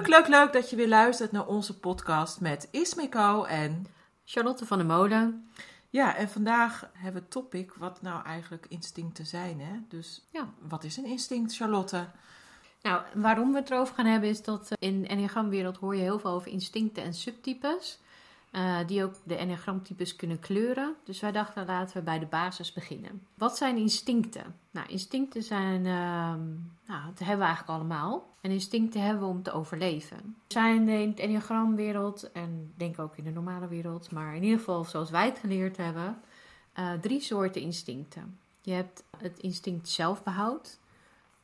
Leuk, leuk, leuk dat je weer luistert naar onze podcast met Ismiko en Charlotte van der Molen. Ja, en vandaag hebben we het topic wat nou eigenlijk instincten zijn. Hè? Dus Ja. wat is een instinct, Charlotte? Nou, waarom we het erover gaan hebben is dat eh, in de enneagramwereld hoor je heel veel over instincten en subtypes. Eh, die ook de enneagramtypes kunnen kleuren. Dus wij dachten laten we bij de basis beginnen. Wat zijn instincten? Nou, instincten zijn, ehm, nou, dat hebben we eigenlijk allemaal. En instincten hebben we om te overleven. Er zijn in het enneagramwereld, en denk ook in de normale wereld, maar in ieder geval zoals wij het geleerd hebben, eh, drie soorten instincten. Je hebt het instinct zelfbehoud,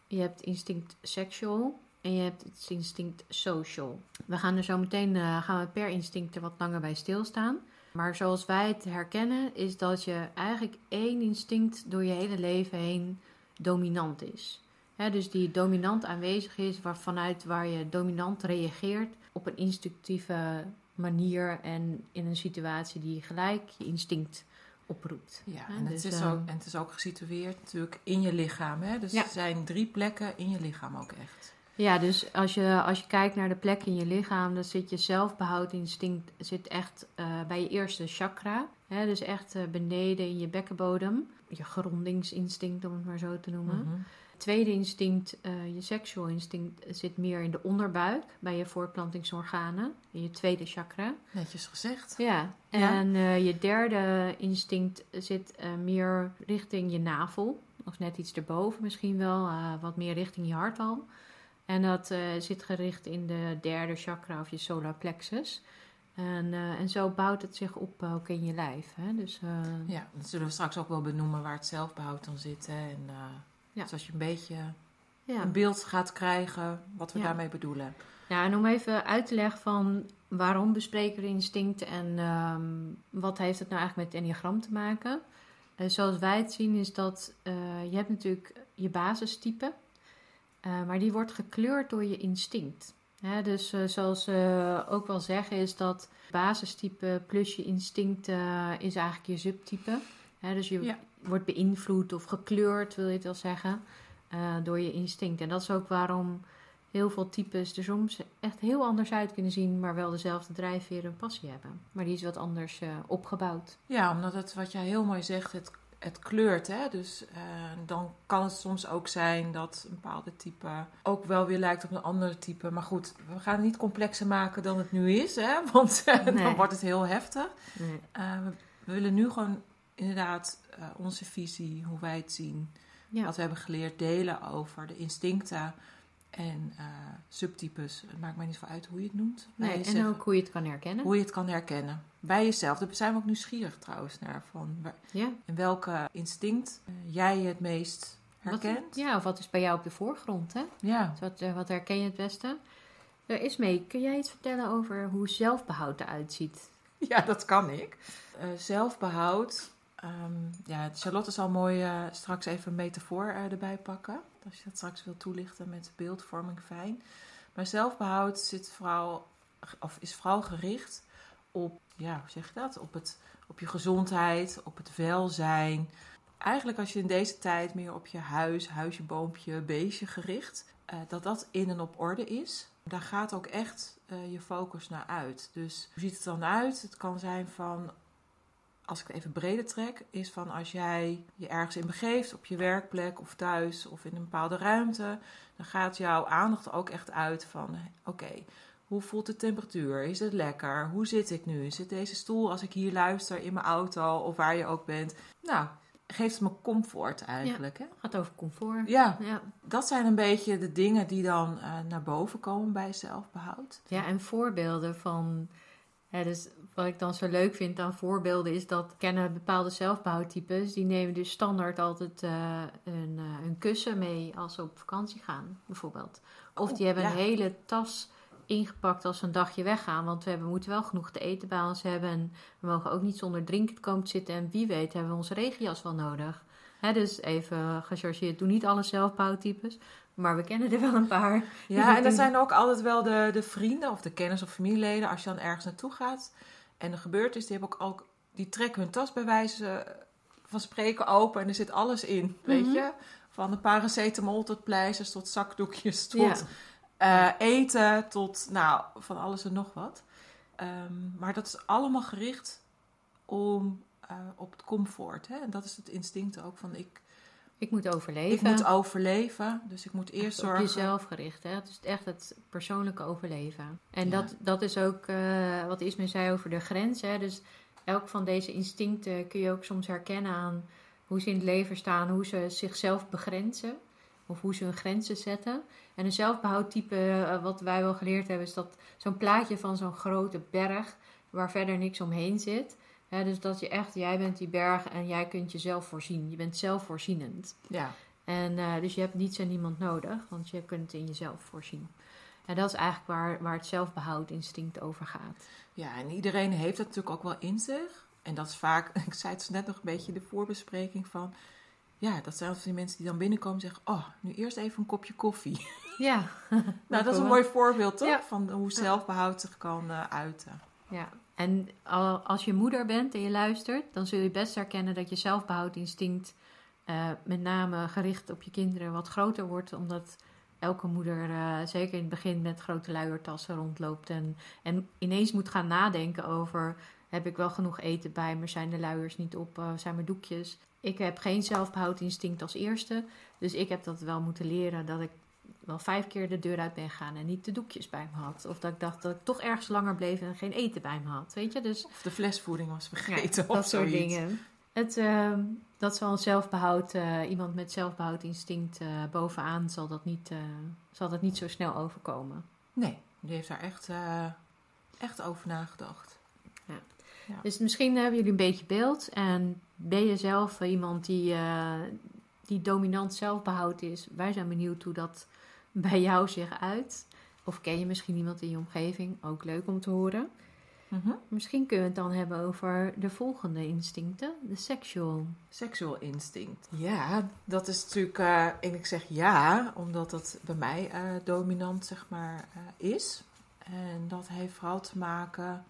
je hebt instinct sexual en je hebt het instinct social. We gaan er zo meteen eh, gaan we per instinct er wat langer bij stilstaan. Maar zoals wij het herkennen, is dat je eigenlijk één instinct door je hele leven heen dominant is. Dus die dominant aanwezig is, waarvanuit waar je dominant reageert op een instinctieve manier en in een situatie die gelijk je instinct oproept. Ja, en, het dus, is eh, ook, en het is ook gesitueerd natuurlijk in je lichaam. Hè? Dus Ja. er zijn drie plekken in je lichaam ook echt. Ja, dus als je, als je kijkt naar de plekken in je lichaam, dan zit je zelfbehoudinstinct zit echt eh, bij je eerste chakra. Hè, dus echt eh, beneden in je bekkenbodem. Je grondingsinstinct, om het maar zo te noemen. Mhm. Tweede instinct, eh, je sexual instinct, zit meer in de onderbuik, bij je voortplantingsorganen, in je tweede chakra. Netjes gezegd. Ja, en je derde instinct zit meer richting je navel, of net iets erboven misschien wel, wat meer richting je hartal. En dat eh, zit gericht in de derde chakra of je solar plexus. En, eh, en zo bouwt het zich op ook in je lijf. Hè? Dus, eh, Ja, dat zullen we straks ook wel benoemen waar het zelfbehoud dan zit. Hè? En, Ja. Dus als je een beetje ja. een beeld gaat krijgen wat we Ja. daarmee bedoelen. Ja, en om even uit te leggen van waarom bespreken we instincten en ehm, wat heeft het nou eigenlijk met het enneagram te maken. Zoals wij het zien is dat je hebt natuurlijk je basistype, eh, maar die wordt gekleurd door je instinct. Dus eh, zoals ze ook wel zeggen is dat basistype plus je instinct eh, is eigenlijk je subtype. Dus je Ja. wordt beïnvloed of gekleurd, wil je het wel zeggen, eh, door je instinct. En dat is ook waarom heel veel types er soms echt heel anders uit kunnen zien, maar wel dezelfde drijfveer en passie hebben. Maar die is wat anders eh, opgebouwd. Ja, omdat het, wat jij heel mooi zegt, het, het kleurt. Hè? Dus eh, dan kan het soms ook zijn dat een bepaalde type ook wel weer lijkt op een andere type. Maar goed, we gaan het niet complexer maken dan het nu is, hè? want eh, dan wordt het heel heftig. Nee. Eh, we, we willen nu gewoon inderdaad onze visie, hoe wij het zien, Ja. wat we hebben geleerd, delen over de instincten en eh, subtypes. Het maakt mij niet veel uit hoe je het noemt. Nee, en jezelf. ook hoe je het kan herkennen. Hoe je het kan herkennen. Bij jezelf. Daar zijn we ook nieuwsgierig trouwens naar. Van waar- Ja. in welke instinct eh, jij het meest Wat, herkent. ja, of wat is bij jou op de voorgrond? Hè? ja. Dus wat, eh, wat herken je het beste? Er is mee. Kun jij iets vertellen over hoe zelfbehoud eruit ziet? Ja, dat kan ik. Eh, zelfbehoud. ehm, ja, Charlotte zal mooi straks even een metafoor erbij pakken. Als je dat straks wil toelichten met beeldvorming, fijn. Maar zelfbehoud zit vooral, of is vooral gericht op, ja, hoe zeg je dat? Op, het, op je gezondheid, op het welzijn. Eigenlijk als je in deze tijd meer op je huis, huisje, boompje, beestje gericht, eh, dat dat in en op orde is. Daar gaat ook echt eh, je focus naar uit. Dus hoe ziet het dan uit? Het kan zijn van, als ik het even breder trek, is van als jij je ergens in begeeft, op je werkplek of thuis of in een bepaalde ruimte, dan gaat jouw aandacht ook echt uit van, oké, hoe voelt de temperatuur? Is het lekker? Hoe zit ik nu? Zit deze stoel als ik hier luister in mijn auto of waar je ook bent? Nou, geeft het me comfort eigenlijk. Hè? gaat over comfort. Ja, Ja. dat zijn een beetje de dingen die dan eh, naar boven komen bij zelfbehoud. Ja, en voorbeelden van. Hè, dus wat ik dan zo leuk vind aan voorbeelden is dat kennen bepaalde zelfbehoudtypes. Die nemen dus standaard altijd eh, een, eh, een kussen mee als ze op vakantie gaan, bijvoorbeeld. Of Oh, die hebben ja. een hele tas ingepakt als we een dagje weggaan. Want we hebben, moeten wel genoeg te eten bij ons hebben. En we mogen ook niet zonder drinken komen te zitten. En wie weet hebben we onze regenjas wel nodig. Hè, dus even gechargeerd. Doe niet alle zelfbouwtypes. Maar we kennen er wel een paar. Ja, en dat zijn ook altijd wel de, de vrienden of de kennis- of familieleden. Als je dan ergens naartoe gaat en er gebeurt is, die, hebben ook, ook, die trekken hun tas bij wijze van spreken open en er zit alles in, weet Mhm. je. Van de paracetamol tot pleisters, tot zakdoekjes, tot eh, eten, tot nou, van alles en nog wat. Ehm, maar dat is allemaal gericht om, eh, op het comfort. Hè? En dat is het instinct ook van ik, Ik moet overleven. ik moet overleven. Dus ik moet eerst Echt zorgen. Op jezelf gericht, hè? Het is echt het persoonlijke overleven. En Ja. dat, dat is ook eh, wat Isme zei over de grens. Hè? Dus elk van deze instincten kun je ook soms herkennen aan hoe ze in het leven staan, hoe ze zichzelf begrenzen. Of hoe ze hun grenzen zetten. En een zelfbehoudtype, eh, wat wij wel geleerd hebben, is dat zo'n plaatje van zo'n grote berg waar verder niks omheen zit. Dus dat je echt, jij bent die berg en jij kunt jezelf voorzien. Je bent zelfvoorzienend. Ja, En eh, dus je hebt niets en niemand nodig, want je kunt in jezelf voorzien. En dat is eigenlijk waar, waar het zelfbehoud-instinct over gaat. Ja, en iedereen heeft dat natuurlijk ook wel in zich. En dat is vaak, ik zei het net nog een beetje in de voorbespreking van... Ja, dat zijn die mensen die dan binnenkomen en zeggen... Oh, nu eerst even een kopje koffie. Ja. nou, dat is een mooi voorbeeld, toch? Ja. Van hoe zelfbehoud zich kan eh, uiten. ja. En al- als je moeder bent en je luistert, dan zul je best herkennen dat je zelfbehoud-instinct eh, met name gericht op je kinderen wat groter wordt, omdat elke moeder, eh, zeker in het begin, met grote luiertassen rondloopt en, en ineens moet gaan nadenken over: heb ik wel genoeg eten bij me? Zijn de luiers niet op? Eh, zijn mijn doekjes? Ik heb geen zelfbehoud-instinct als eerste, dus ik heb dat wel moeten leren dat ik wel vijf keer de deur uit ben gegaan en niet de doekjes bij me had. Of dat ik dacht dat ik toch ergens langer bleef en geen eten bij me had. Weet je, dus Of de flesvoeding was ja, vergeten dat of soort zoiets. dingen. Het, ehm, dat zal een zelfbehoud, eh, iemand met zelfbehoudinstinct eh, bovenaan zal dat, niet, eh, zal dat niet zo snel overkomen. Nee, die heeft daar echt, echt over nagedacht. Dus misschien hebben jullie een beetje beeld. En ben je zelf iemand die, die dominant zelfbehoud is? Wij zijn benieuwd hoe dat bij jou zich uit. Of ken je misschien iemand in je omgeving? Ook leuk om te horen. Mhm. Misschien kunnen we het dan hebben over de volgende instincten. De sexual. Seksueel instinct. Ja, dat is natuurlijk, eh, en ik zeg ja, omdat dat bij mij eh, dominant zeg maar eh, is. En dat heeft vooral te maken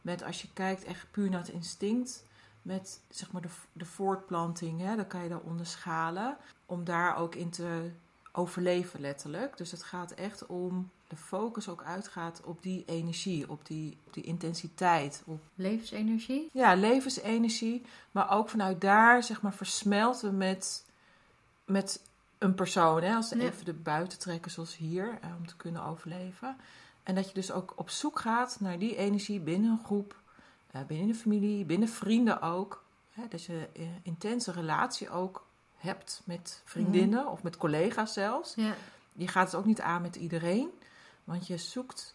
met als je kijkt echt puur naar het instinct, met zeg maar de, de voortplanting, hè, dan kan je daar onderschalen om daar ook in te overleven letterlijk. Dus het gaat echt om de focus ook uitgaat op die energie, op die, op die intensiteit, op Levensenergie. ja, levensenergie. Maar ook vanuit daar, zeg maar, versmelten met, met een persoon. Hè? Als Ja. even de buiten trekken, zoals hier, eh, om te kunnen overleven. En dat je dus ook op zoek gaat naar die energie binnen een groep, eh, binnen de familie, binnen vrienden ook. Hè? Dat je een intense relatie ook hebt met vriendinnen of met collega's zelfs. Ja. Je gaat het ook niet aan met iedereen, want je zoekt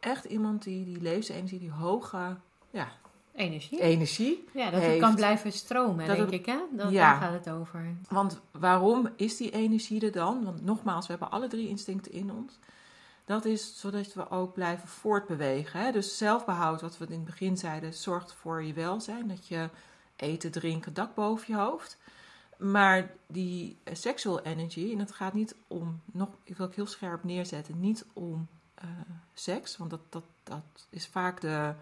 echt iemand die die levensenergie, die hoge ja, Energie. energie. Ja, dat het heeft. kan blijven stromen, Dat denk het- ik. Hè? Dat, Ja. Daar gaat het over. Want waarom is die energie er dan? Want nogmaals, we hebben alle drie instincten in ons. Dat is zodat we ook blijven voortbewegen. Hè? Dus zelfbehoud, wat we in het begin zeiden, zorgt voor je welzijn. Dat je eten, drinken, dak boven je hoofd. Maar die eh, sexual energy, en het gaat niet om, nog, ik wil het heel scherp neerzetten, niet om eh, seks. Want dat, dat, dat is vaak de,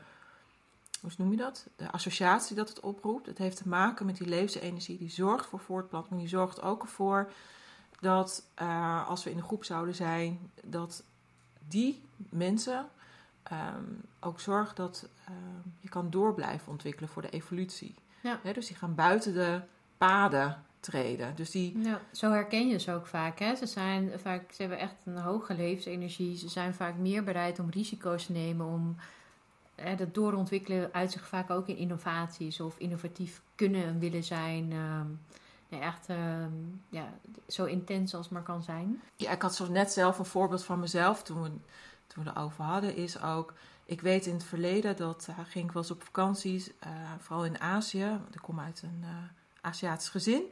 hoe noem je dat? De associatie dat het oproept. Het heeft te maken met die levensenergie die zorgt voor voortplanting. Die zorgt ook ervoor dat eh, als we in een groep zouden zijn, dat die mensen ehm, ook zorgen dat ehm, je kan door blijven ontwikkelen voor de evolutie. Ja. Dus die gaan buiten de paden treden. Dus die, Ja, zo herken je ze ook vaak. Hè? Ze, zijn vaak, ze hebben echt een hoge levensenergie. Ze zijn vaak meer bereid om risico's te nemen. Om, hè, dat doorontwikkelen uit zich vaak ook in innovaties of innovatief kunnen en willen zijn. Ehm, nee, echt ehm, ja, zo intens als het maar kan zijn. ja, ik had zo net zelf een voorbeeld van mezelf toen we, toen we erover hadden, is ook. Ik weet in het verleden dat uh, ging ik wel eens op vakanties, uh, vooral in Azië. Want ik kom uit een uh, Aziatisch gezin.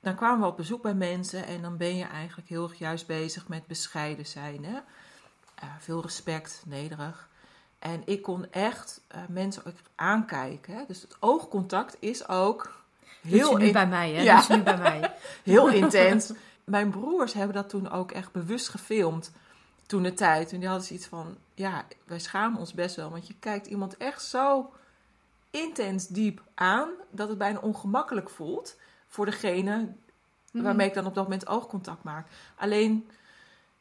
Dan kwamen we op bezoek bij mensen en dan ben je eigenlijk heel erg juist bezig met bescheiden zijn. Hè? eh, veel respect, nederig. En ik kon echt eh, mensen ook aankijken. Hè? Dus het oogcontact is ook Heel heel, nu bij mij, hè? Ja. Dus nu bij mij. heel intens. Mijn broers hebben dat toen ook echt bewust gefilmd. Toen de tijd. En die hadden zoiets van: ja, wij schamen ons best wel. Want je kijkt iemand echt zo intens diep aan. dat het bijna ongemakkelijk voelt. voor degene waarmee ik dan op dat moment oogcontact maak. Alleen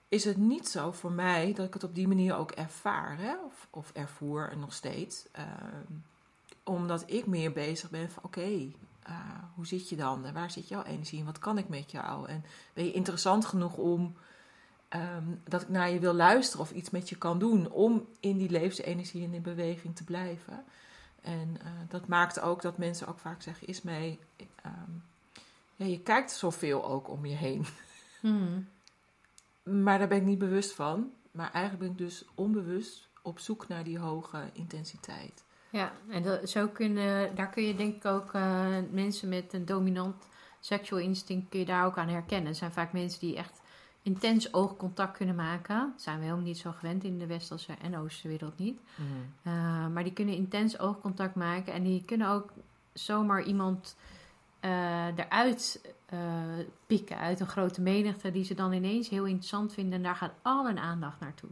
is het niet zo voor mij dat ik het op die manier ook ervaar. Hè? Of, of ervoer en nog steeds. Ehm, omdat ik meer bezig ben van oké, eh, hoe zit je dan? En waar zit jouw energie in? Wat kan ik met jou? En ben je interessant genoeg om ehm, dat ik naar je wil luisteren of iets met je kan doen om in die levensenergie en in beweging te blijven? En eh, dat maakt ook dat mensen ook vaak zeggen: is mee. ehm, ja, je kijkt zoveel ook om je heen. Mhm. Maar daar ben ik niet bewust van. Maar eigenlijk ben ik dus onbewust op zoek naar die hoge intensiteit. Ja, en dat, zo kunnen, daar kun je denk ik ook eh, mensen met een dominant sexual instinct kun je daar ook aan herkennen. Het zijn vaak mensen die echt intens oogcontact kunnen maken. Dat zijn we helemaal niet zo gewend in de westerse en oosterse wereld niet. Uh, maar die kunnen intens oogcontact maken en die kunnen ook zomaar iemand uh, eruit uh, pikken uit een grote menigte die ze dan ineens heel interessant vinden en daar gaat al hun aandacht naartoe.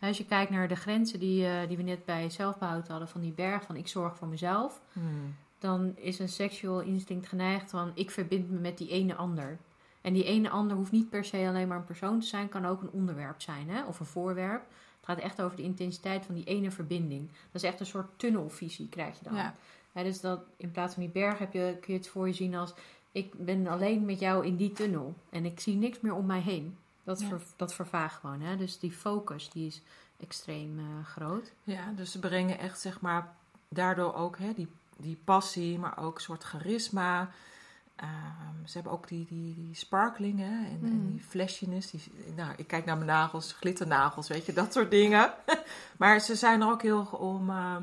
Als je kijkt naar de grenzen die, uh, die we net bij zelfbehoud hadden van die berg van ik zorg voor mezelf, Hmm. dan is een seksueel instinct geneigd van ik verbind me met die ene ander. En die ene ander hoeft niet per se alleen maar een persoon te zijn, kan ook een onderwerp zijn hè? of een voorwerp. Het gaat echt over de intensiteit van die ene verbinding. Dat is echt een soort tunnelvisie krijg je dan. Ja. Dus dat in plaats van die berg heb je, kun je het voor je zien als ik ben alleen met jou in die tunnel en ik zie niks meer om mij heen. Dat, Ja. ver, dat vervaagt gewoon. Hè? Dus die focus die is extreem eh, groot. Ja, dus ze brengen echt, zeg maar, daardoor ook hè, die, die passie, maar ook een soort charisma. Ehm, ze hebben ook die, die, die sparkling hè, en, en Mhm. die flashiness. Die, nou, ik kijk naar mijn nagels, glitternagels, weet je, dat soort dingen. maar ze zijn er ook heel om, ehm,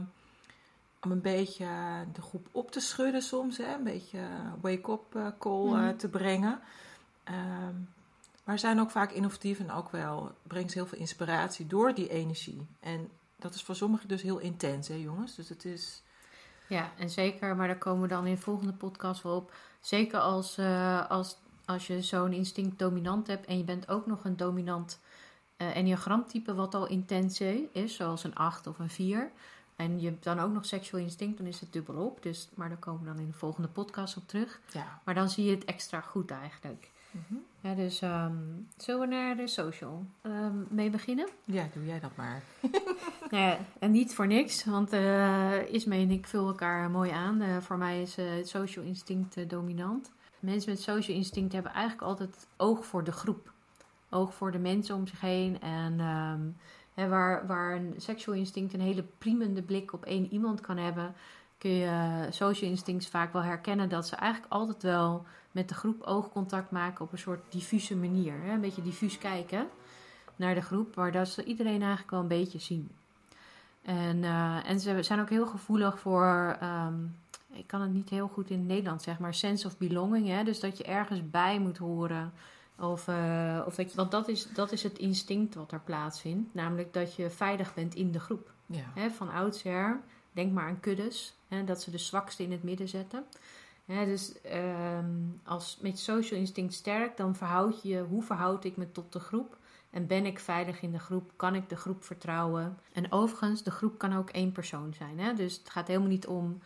om een beetje de groep op te schudden soms. Hè, een beetje wake-up eh, call eh, Mhm. te brengen. Ehm, maar zijn ook vaak innovatief en ook wel brengt ze heel veel inspiratie door die energie. En dat is voor sommigen dus heel intens, hè jongens? Dus het is... Ja, en zeker, maar daar komen we dan in de volgende podcast wel op. Zeker als, eh, als, als je zo'n instinct dominant hebt en je bent ook nog een dominant eh enneagramtype wat al intens is, zoals een 8 of een 4. En je hebt dan ook nog seksueel instinct, dan is het dubbelop. Dus, maar daar komen we dan in de volgende podcast op terug. Ja. Maar dan zie je het extra goed eigenlijk. Mhm. Ja, dus ehm, zullen we naar de social ehm, mee beginnen? Ja, doe jij dat maar. Ja, en niet voor niks, want eh Ismee en ik vullen elkaar mooi aan. Eh, voor mij is eh, het social instinct dominant. Mensen met social instinct hebben eigenlijk altijd oog voor de groep. Oog voor de mensen om zich heen. En ehm, hè, waar, waar een seksueel instinct een hele priemende blik op één iemand kan hebben, kun je eh, social instincts vaak wel herkennen dat ze eigenlijk altijd wel met de groep oogcontact maken op een soort diffuse manier. Hè? Een beetje diffuus kijken naar de groep, waar dat ze iedereen eigenlijk wel een beetje zien. En, eh, en ze zijn ook heel gevoelig voor, ehm, ik kan het niet heel goed in het Nederlands zeggen, maar sense of belonging. Hè? Dus dat je ergens bij moet horen. Of, eh, of dat je, want dat is, dat is het instinct wat er plaatsvindt. Namelijk dat je veilig bent in de groep. Ja. Hè, van oudsher, denk maar aan kuddes, hè, dat ze de zwakste in het midden zetten. Dus ehm, als met social instinct sterk, dan verhoud je, hoe verhoud ik me tot de groep? En ben ik veilig in de groep? Kan ik de groep vertrouwen? En overigens, de groep kan ook één persoon zijn. Hè? Dus het gaat helemaal niet om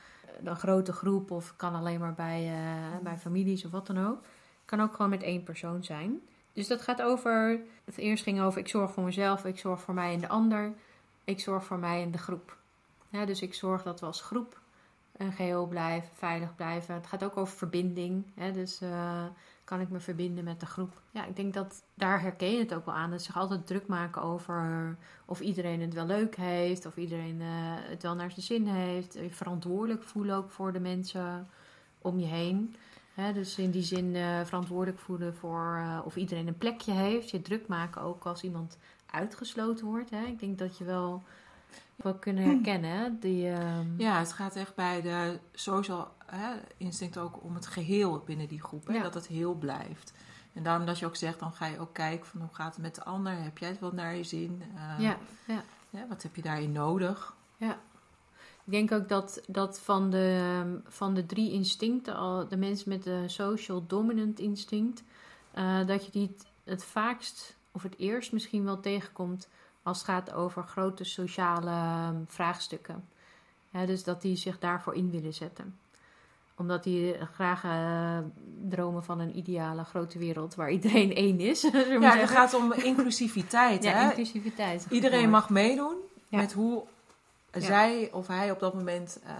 een grote groep of kan alleen maar bij, eh, bij families of wat dan ook. Het kan ook gewoon met één persoon zijn. Dus dat gaat over, het eerst ging over ik zorg voor mezelf, ik zorg voor mij en de ander. Ik zorg voor mij en de groep. Ja, dus ik zorg dat we als groep een geheel blijven, veilig blijven. Het gaat ook over verbinding. Hè? Dus eh, kan ik me verbinden met de groep? Ja, ik denk dat daar herken je het ook wel aan. Dat ze zich altijd druk maken over of iedereen het wel leuk heeft. Of iedereen eh, het wel naar zijn zin heeft. Je verantwoordelijk voelen ook voor de mensen om je heen. Dus in die zin eh, verantwoordelijk voelen voor eh, of iedereen een plekje heeft. Je druk maken ook als iemand uitgesloten wordt. Hè. Ik denk dat je wel, wel kunnen herkennen. Hè? Die, ehm, ja, het gaat echt bij de social hè, instinct ook om het geheel binnen die groep. Hè? Ja. Dat het heel blijft. En daarom dat je ook zegt, dan ga je ook kijken van hoe gaat het met de ander? Heb jij het wel naar je zin? Uh, ja, ja. ja, wat heb je daarin nodig? Ja. Ik denk ook dat, dat van, de, van de drie instincten, al de mensen met de social dominant instinct, uh, dat je die het vaakst of het eerst misschien wel tegenkomt als het gaat over grote sociale um, vraagstukken. Ja, dus dat die zich daarvoor in willen zetten omdat die graag uh, dromen van een ideale grote wereld waar iedereen één is. ja, het gaat om inclusiviteit. ja, hè? inclusiviteit. Iedereen mag meedoen met hoe zij of hij op dat moment uh,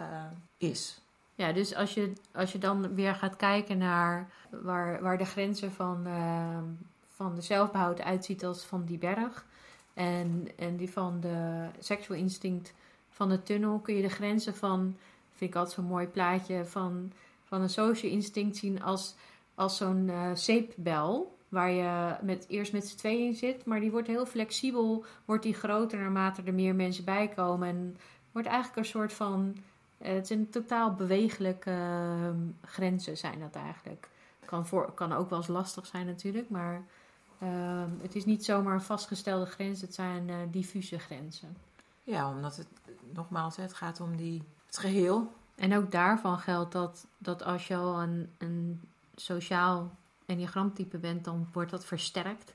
is. Ja, dus als je, als je dan weer gaat kijken naar waar, waar de grenzen van, uh, van de zelfbehoud uitziet als van die berg. En, en die van de seksueel instinct van de tunnel kun je de grenzen van vind ik altijd zo'n mooi plaatje van, van een social instinct zien als, als zo'n uh, zeepbel. Waar je met, eerst met z'n tweeën in zit, maar die wordt heel flexibel, wordt die groter naarmate er meer mensen bij komen. En wordt eigenlijk een soort van, uh, het zijn totaal bewegelijke uh, grenzen zijn dat eigenlijk. Kan, voor, kan ook wel eens lastig zijn natuurlijk, maar ehm, het is niet zomaar een vastgestelde grens, het zijn eh, diffuse grenzen. Ja, omdat het nogmaals, het gaat om die het geheel. En ook daarvan geldt dat, dat als je al een, een sociaal enneagramtype bent, dan wordt dat versterkt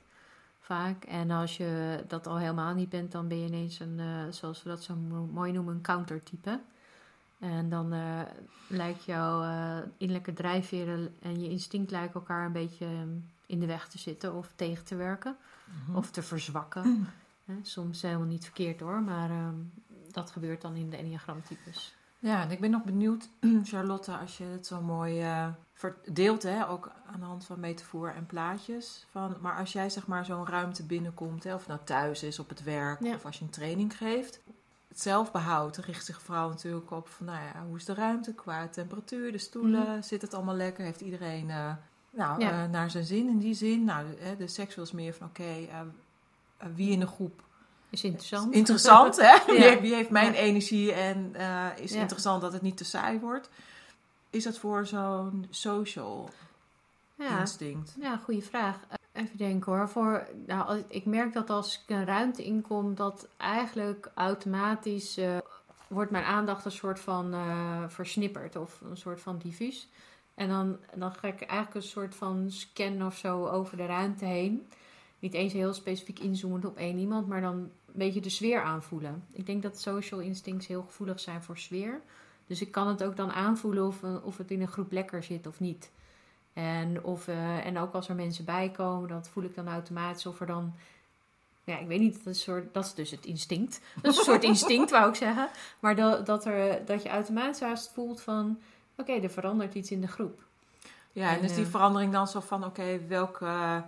vaak. En als je dat al helemaal niet bent, dan ben je ineens een, uh, zoals we dat zo mooi noemen, een countertype. En dan uh, lijkt jouw innerlijke drijfveren en je instinct lijken elkaar een beetje in de weg te zitten of tegen te werken Mhm. of te verzwakken. Soms helemaal niet verkeerd hoor, maar um, dat gebeurt dan in de enneagramtypes. Ja, en ik ben nog benieuwd, Charlotte, als je het zo mooi uh, verdeelt, hè, ook aan de hand van metafoor en plaatjes. Van, maar als jij zeg maar zo'n ruimte binnenkomt, hè, of nou thuis is, op het werk, Ja. of als je een training geeft. Het zelfbehoud richt zich vooral natuurlijk op van, nou ja, hoe is de ruimte qua temperatuur, de stoelen, zit het allemaal lekker, heeft iedereen uh, nou. Ja. uh, naar zijn zin in die zin. Nou, de seksueel is meer van, oké, okay, wie in de groep Is interessant. Interessant, hè? Wie, heeft, wie heeft mijn Ja. energie en is interessant dat het niet te saai wordt? Is dat voor zo'n social ja. instinct? Ja, goede vraag. Eh, Even denken hoor. Voor, nou, als- ik merk dat als ik een ruimte inkom, dat eigenlijk automatisch eh, wordt mijn aandacht een soort van eh, versnipperd of een soort van diffuus. En dan, dan ga ik eigenlijk een soort van scan of zo over de ruimte heen. Niet eens heel specifiek inzoomend op één iemand, maar dan een beetje de sfeer aanvoelen. Ik denk dat social instincts heel gevoelig zijn voor sfeer. Dus ik kan het ook dan aanvoelen of, eh, of het in een groep lekker zit of niet. En, of, eh, en ook als er mensen bij komen, dat voel ik dan automatisch of er dan. Ja, ik weet niet, dat is, een soort, dat is dus het instinct. Dat is een soort instinct, wou ik zeggen. Maar dat, dat, er, dat je automatisch haast voelt van: oké, er verandert iets in de groep. Ja, en En, is die eh, verandering dan zo van, oké, welke...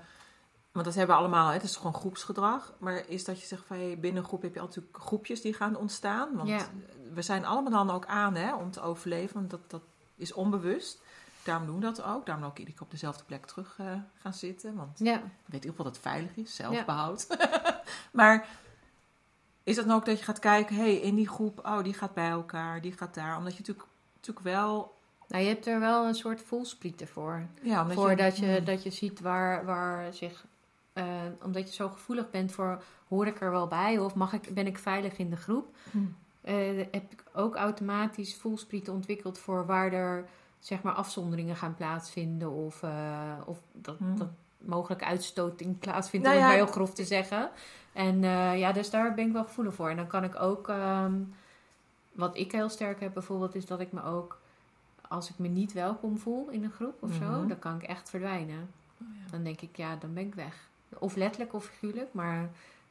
Want dat hebben we allemaal, hè? het is gewoon groepsgedrag. Maar is dat je zegt van, hey, binnen een groep heb je altijd groepjes die gaan ontstaan? Want Ja. we zijn allemaal dan ook aan hè, om te overleven, want dat, dat is onbewust. Daarom doen we dat ook. Daarom ook iedere keer op dezelfde plek terug eh, gaan zitten. Want Ja, weet in ieder geval dat het veilig is, zelfbehoud. maar is dat nou ook dat je gaat kijken, hey, in die groep, oh, die gaat bij elkaar, die gaat daar. Omdat je natuurlijk, natuurlijk wel... nou, je hebt er wel een soort voelsprieten voor. Ja, Voordat je, dat je ziet waar, waar zich. eh, omdat je zo gevoelig bent voor hoor ik er wel bij of mag ik, ben ik veilig in de groep. Hmm. eh, heb ik ook automatisch voelsprieten ontwikkeld voor waar er zeg maar afzonderingen gaan plaatsvinden of, eh, of dat, Hmm. dat mogelijk uitstoting plaatsvindt, Nou om het maar heel grof te zeggen. En ja, dus daar ben ik wel gevoelig voor. En dan kan ik ook, ehm, wat ik heel sterk heb bijvoorbeeld, is dat ik me ook, als ik me niet welkom voel in een groep of zo, Mhm. dan kan ik echt verdwijnen. Oh ja. Dan denk ik, ja, dan ben ik weg. Of letterlijk of figuurlijk, maar...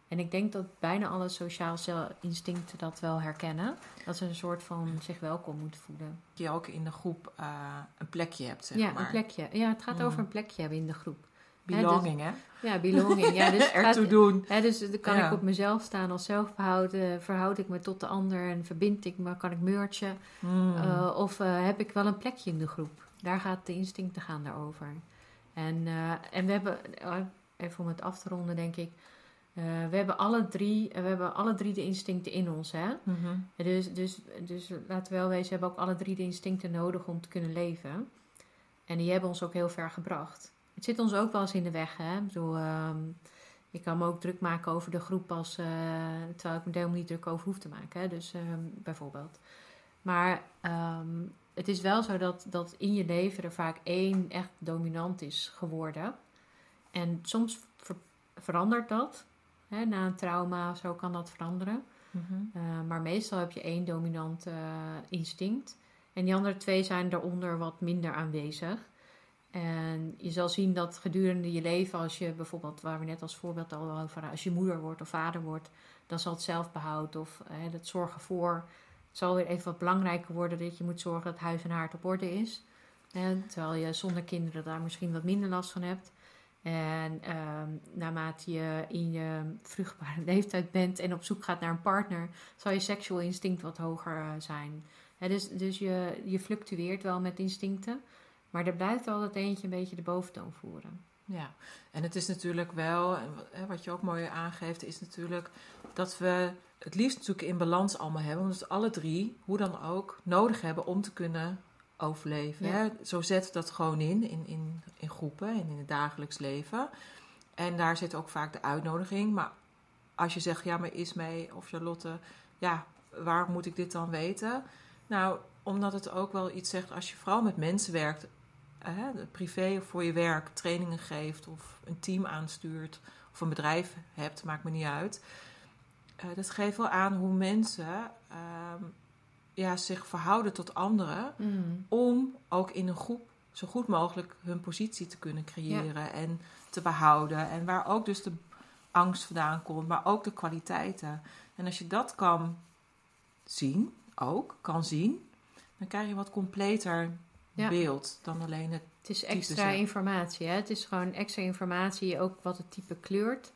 En ik denk dat bijna alle sociaal instincten dat wel herkennen. Dat ze een soort van zich welkom moeten voelen. je ook in de groep eh, een plekje hebt, zeg ja, maar. een plekje. Ja, het gaat Mm. over een plekje hebben in de groep. Belonging, hè? Ja, belonging. Ja, dus Ertoe doen. Hè, dus dan kan Ja. ik op mezelf staan als zelfbehoud. eh, verhoud ik me tot de ander en verbind ik me, kan ik merchen. Hmm. Eh, of eh, heb ik wel een plekje in de groep? Daar gaat de instincten gaan daarover. En, en we hebben, even om het af te ronden, denk ik. we, hebben alle drie, we hebben alle drie de instincten in ons. Hè? Mhm. Dus, dus, dus laten we wel wezen, we hebben ook alle drie de instincten nodig om te kunnen leven. En die hebben ons ook heel ver gebracht. Het zit ons ook wel eens in de weg. Hè? Ik bedoel, ehm, ik kan me ook druk maken over de groep als, eh, terwijl ik me helemaal niet druk over hoef te maken. Hè? Dus ehm, bijvoorbeeld. Maar ehm, het is wel zo dat, dat in je leven er vaak één echt dominant is geworden. En soms ver- verandert dat. Hè? Na een trauma, zo kan dat veranderen. Mhm. Uh, maar meestal heb je één dominant uh, instinct. En die andere twee zijn daaronder wat minder aanwezig. En je zal zien dat gedurende je leven, als je bijvoorbeeld, waar we net als voorbeeld al over, als je moeder wordt of vader wordt, dan zal het zelfbehoud of uh, het zorgen voor, het zal weer even wat belangrijker worden dat je moet zorgen dat huis en haard op orde is. En terwijl je zonder kinderen daar misschien wat minder last van hebt. En uh, naarmate je in je vruchtbare leeftijd bent en op zoek gaat naar een partner, zal je seksueel instinct wat hoger uh, zijn. Dus dus je, je fluctueert wel met instincten, maar er blijft altijd eentje een beetje de boventoon voeren. Ja, en het is natuurlijk wel, wat je ook mooi aangeeft, is natuurlijk dat we het liefst natuurlijk in balans allemaal hebben, omdat we alle drie, hoe dan ook, nodig hebben om te kunnen overleven. Ja. Hè? Zo zet dat gewoon in, in, in, in groepen en in het dagelijks leven. En daar zit ook vaak de uitnodiging. Maar als je zegt, ja, maar Ismee of Charlotte, ja, waar moet ik dit dan weten? Nou, omdat het ook wel iets zegt als je vooral met mensen werkt, hè, privé of voor je werk, trainingen geeft of een team aanstuurt of een bedrijf hebt, maakt me niet uit. Uh, dat geeft wel aan hoe mensen uh, ja, zich verhouden tot anderen. Mm. Om ook in een groep zo goed mogelijk hun positie te kunnen creëren ja. en te behouden. En waar ook dus de angst vandaan komt, maar ook de kwaliteiten. En als je dat kan zien, ook kan zien, dan krijg je wat completer ja. beeld dan alleen het. Het is extra informatie. Hè? Het is gewoon extra informatie, ook wat het type kleurt.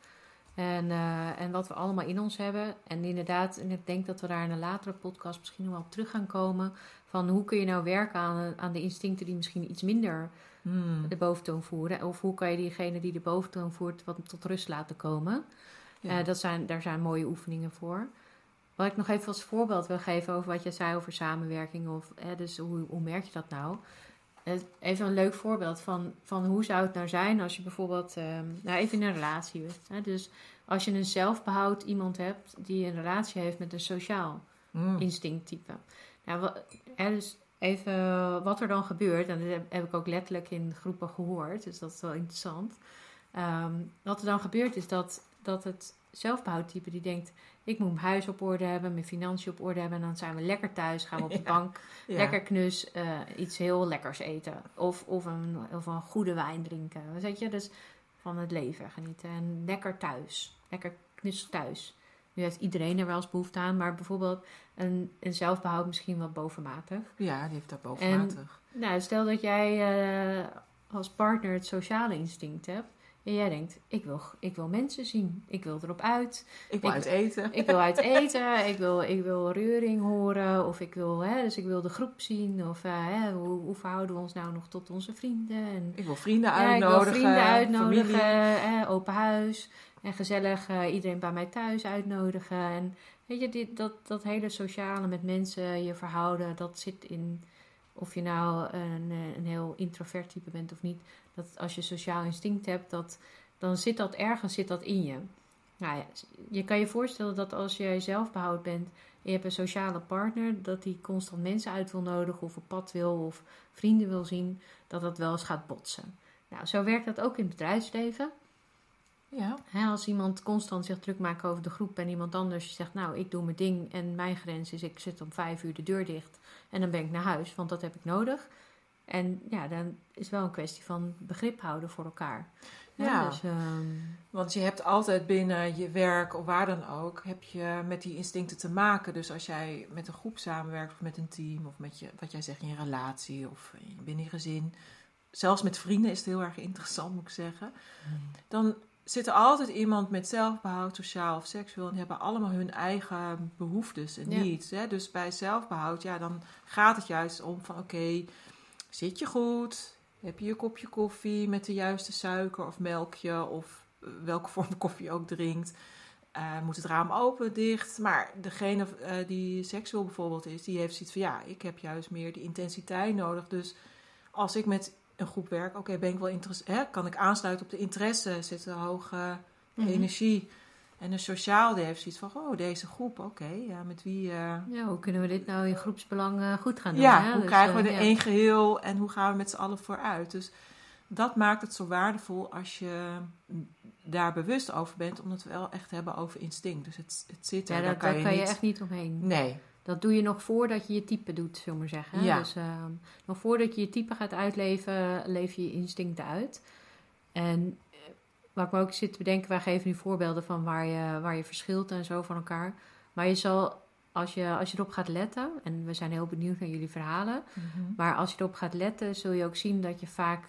En, uh, en wat we allemaal in ons hebben. En inderdaad, en ik denk dat we daar in een latere podcast misschien nog wel op terug gaan komen. Van hoe kun je nou werken aan, aan de instincten die misschien iets minder hmm. de boventoon voeren. Of hoe kan je diegene die de boventoon voert wat tot rust laten komen. Ja. Uh, dat zijn, daar zijn mooie oefeningen voor. Wat ik nog even als voorbeeld wil geven over wat je zei over samenwerking. Of, hè, dus hoe, hoe merk je dat nou? Even een leuk voorbeeld van, van hoe zou het nou zijn als je bijvoorbeeld, um, nou even in een relatie bent. Hè? Dus als je een zelfbehoud iemand hebt die een relatie heeft met een sociaal mm. instincttype. Nou, wat, hè, dus even wat er dan gebeurt, en dat heb, heb, ik ook letterlijk in groepen gehoord, dus dat is wel interessant. Um, wat er dan gebeurt is dat, dat het zelfbehoudtype die denkt, ik moet mijn huis op orde hebben, mijn financiën op orde hebben. En dan zijn we lekker thuis, gaan we op de Ja. bank, Ja. lekker knus, eh, iets heel lekkers eten. Of, of, een, of een goede wijn drinken. Weet je, dus van het leven genieten. En lekker thuis, lekker knus thuis. Nu heeft iedereen er wel eens behoefte aan, maar bijvoorbeeld een, een zelfbehoud misschien wat bovenmatig. Ja, die heeft daar bovenmatig. Nou, stel dat jij eh, als partner het sociale instinct hebt. En jij denkt, ik wil, ik wil mensen zien. Ik wil erop uit. ik wil ik- uit eten. Ik wil uit eten. Ik wil, ik wil reuring horen. Of ik wil, hè, dus ik wil de groep zien. Of eh, hè, hoe, hoe verhouden we ons nou nog tot onze vrienden? En, Ik wil vrienden ja, ik uitnodigen. wil vrienden uitnodigen. familie. Hè, open huis. En gezellig eh, iedereen bij mij thuis uitnodigen. En weet je, dit, dat, dat hele sociale met mensen, je verhouden, dat zit in... Of je nou een, eh, een heel introvert type bent of niet. Dat als je sociaal instinct hebt, dat, dan zit dat ergens zit dat in je. Nou ja, je kan je voorstellen dat als jij zelfbehoud bent en je hebt een sociale partner, dat die constant mensen uit wil nodigen of op pad wil of vrienden wil zien, dat dat wel eens gaat botsen. Nou, zo werkt dat ook in het bedrijfsleven. Ja. Als iemand constant zich druk maakt over de groep en iemand anders zegt, nou, ik doe mijn ding en mijn grens is, ik zit om vijf uur de deur dicht en dan ben ik naar huis, want dat heb ik nodig. En ja, dan is wel een kwestie van begrip houden voor elkaar. Ja. Dus, ehm, Want je hebt altijd binnen je werk of waar dan ook, heb je met die instincten te maken. Dus als jij met een groep samenwerkt of met een team of met je, wat jij zegt in je relatie of binnen je gezin. Zelfs met vrienden is het heel erg interessant, moet ik zeggen. Dan zit er altijd iemand met zelfbehoud, sociaal of seksueel. En die hebben allemaal hun eigen behoeftes en Ja. needs. Hè? Dus bij zelfbehoud, ja, dan gaat het juist om van oké, zit je goed? Heb je je kopje koffie met de juiste suiker of melkje of eh, welke vorm koffie je ook drinkt? Eh, moet het raam open, dicht? Maar degene eh, die seksueel bijvoorbeeld is, die heeft zoiets van ja, ik heb juist meer die intensiteit nodig. Dus als ik met een groep werk. Oké, ben ik wel interessant? Kan ik aansluiten op de interesse? Zit er hoge Mhm. energie? En een sociaal die heeft zoiets van, oh, deze groep, oké, ja, met wie... eh, Ja, hoe kunnen we dit nou in groepsbelang eh, goed gaan doen? ja, hè? hoe Dus, krijgen we eh, er ja. één geheel en hoe gaan we met z'n allen vooruit? Dus dat maakt het zo waardevol als je daar bewust over bent, omdat we wel echt hebben over instinct. Dus het, het zit er, Ja, daar daar, kan, daar je kan je echt niet omheen. Nee, Dat doe je nog voordat je je type doet, zullen we maar zeggen. Ja. Dus ehm, nog voordat je je type gaat uitleven, leef je je instincten uit. En waar ik me ook zit te bedenken, wij geven nu voorbeelden van waar je, waar je verschilt en zo van elkaar. Maar je zal, als je, als je erop gaat letten, en we zijn heel benieuwd naar jullie verhalen, Mhm. maar als je erop gaat letten, zul je ook zien dat je vaak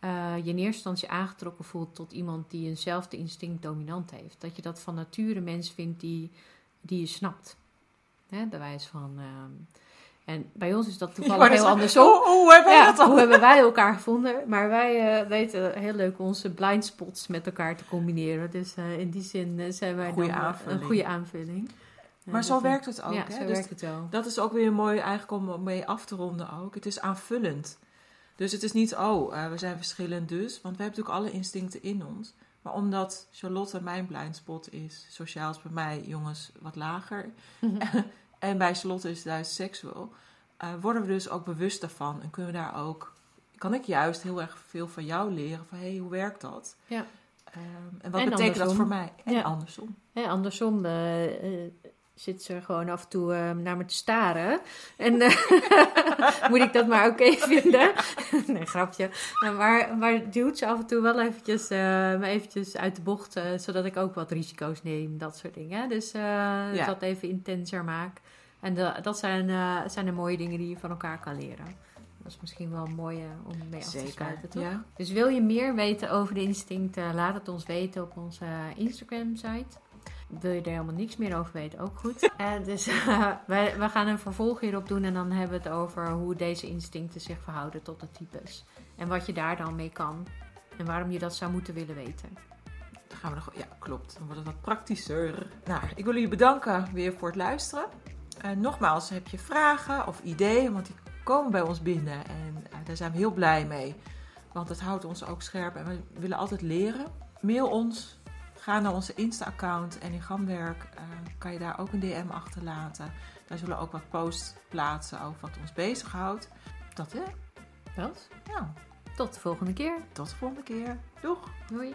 eh, je in eerste instantie aangetrokken voelt tot iemand die eenzelfde instinct dominant heeft. Dat je dat van nature een mens vindt die, die je snapt. Hè, bij wijze van. ehm, en bij ons is dat toevallig heel andersom. Hoe, hoe hebben we Ja, dat hoe hebben wij elkaar gevonden? Maar wij eh, weten heel leuk onze blind spots met elkaar te combineren. Dus eh, in die zin eh, zijn wij aanvulling. een goede aanvulling. Maar zo dus, werkt het ook. Ja, hè? zo Dus werkt het wel. Dat is ook weer mooi eigenlijk om mee af te ronden ook. Het is aanvullend. Dus het is niet, oh, we zijn verschillend dus. Want we hebben natuurlijk alle instincten in ons. Maar omdat Charlotte mijn blindspot is, sociaal is bij mij jongens wat lager. en bij Charlotte is het juist seksueel. eh, worden we dus ook bewust daarvan. En kunnen we daar ook, kan ik juist heel erg veel van jou leren. Van, hé, hey, hoe werkt dat? Ja. Ehm, en wat En betekent dat voor mij? En Ja. andersom. Hè, andersom eh, eh, zit ze gewoon af en toe eh, naar me te staren. En moet ik dat maar oké vinden? nee, grapje. Nou, maar, maar duwt ze af en toe wel eventjes, me eventjes uit de bocht, zodat ik ook wat risico's neem, dat soort dingen. Dus dat even intenser maak. En de- dat zijn, eh, zijn de mooie dingen die je van elkaar kan leren. Dat is misschien wel mooi eh, om mee af te sluiten, toch? Ja. Dus wil je meer weten over de instincten, laat het ons weten op onze Instagram-site. Wil je er helemaal niks meer over weten, ook goed. Eh, dus eh, wij, we gaan een vervolg hierop doen en dan hebben we het over hoe deze instincten zich verhouden tot de types. En wat je daar dan mee kan en waarom je dat zou moeten willen weten. Dan gaan we nog, ja, klopt. Dan wordt het wat praktischer. Nou, ik wil jullie bedanken weer voor het luisteren. Eh, nogmaals, heb je vragen of ideeën, want die komen bij ons binnen. En eh, daar zijn we heel blij mee. Want het houdt ons ook scherp en we willen altijd leren. Mail ons. Ga naar onze Insta-account en in Gamwerk eh, kan je daar ook een DM achterlaten. Daar zullen we ook wat posts plaatsen over wat ons bezighoudt. Dat hè? Dat? Ja, Tot de volgende keer. tot de volgende keer. Doeg! Doei.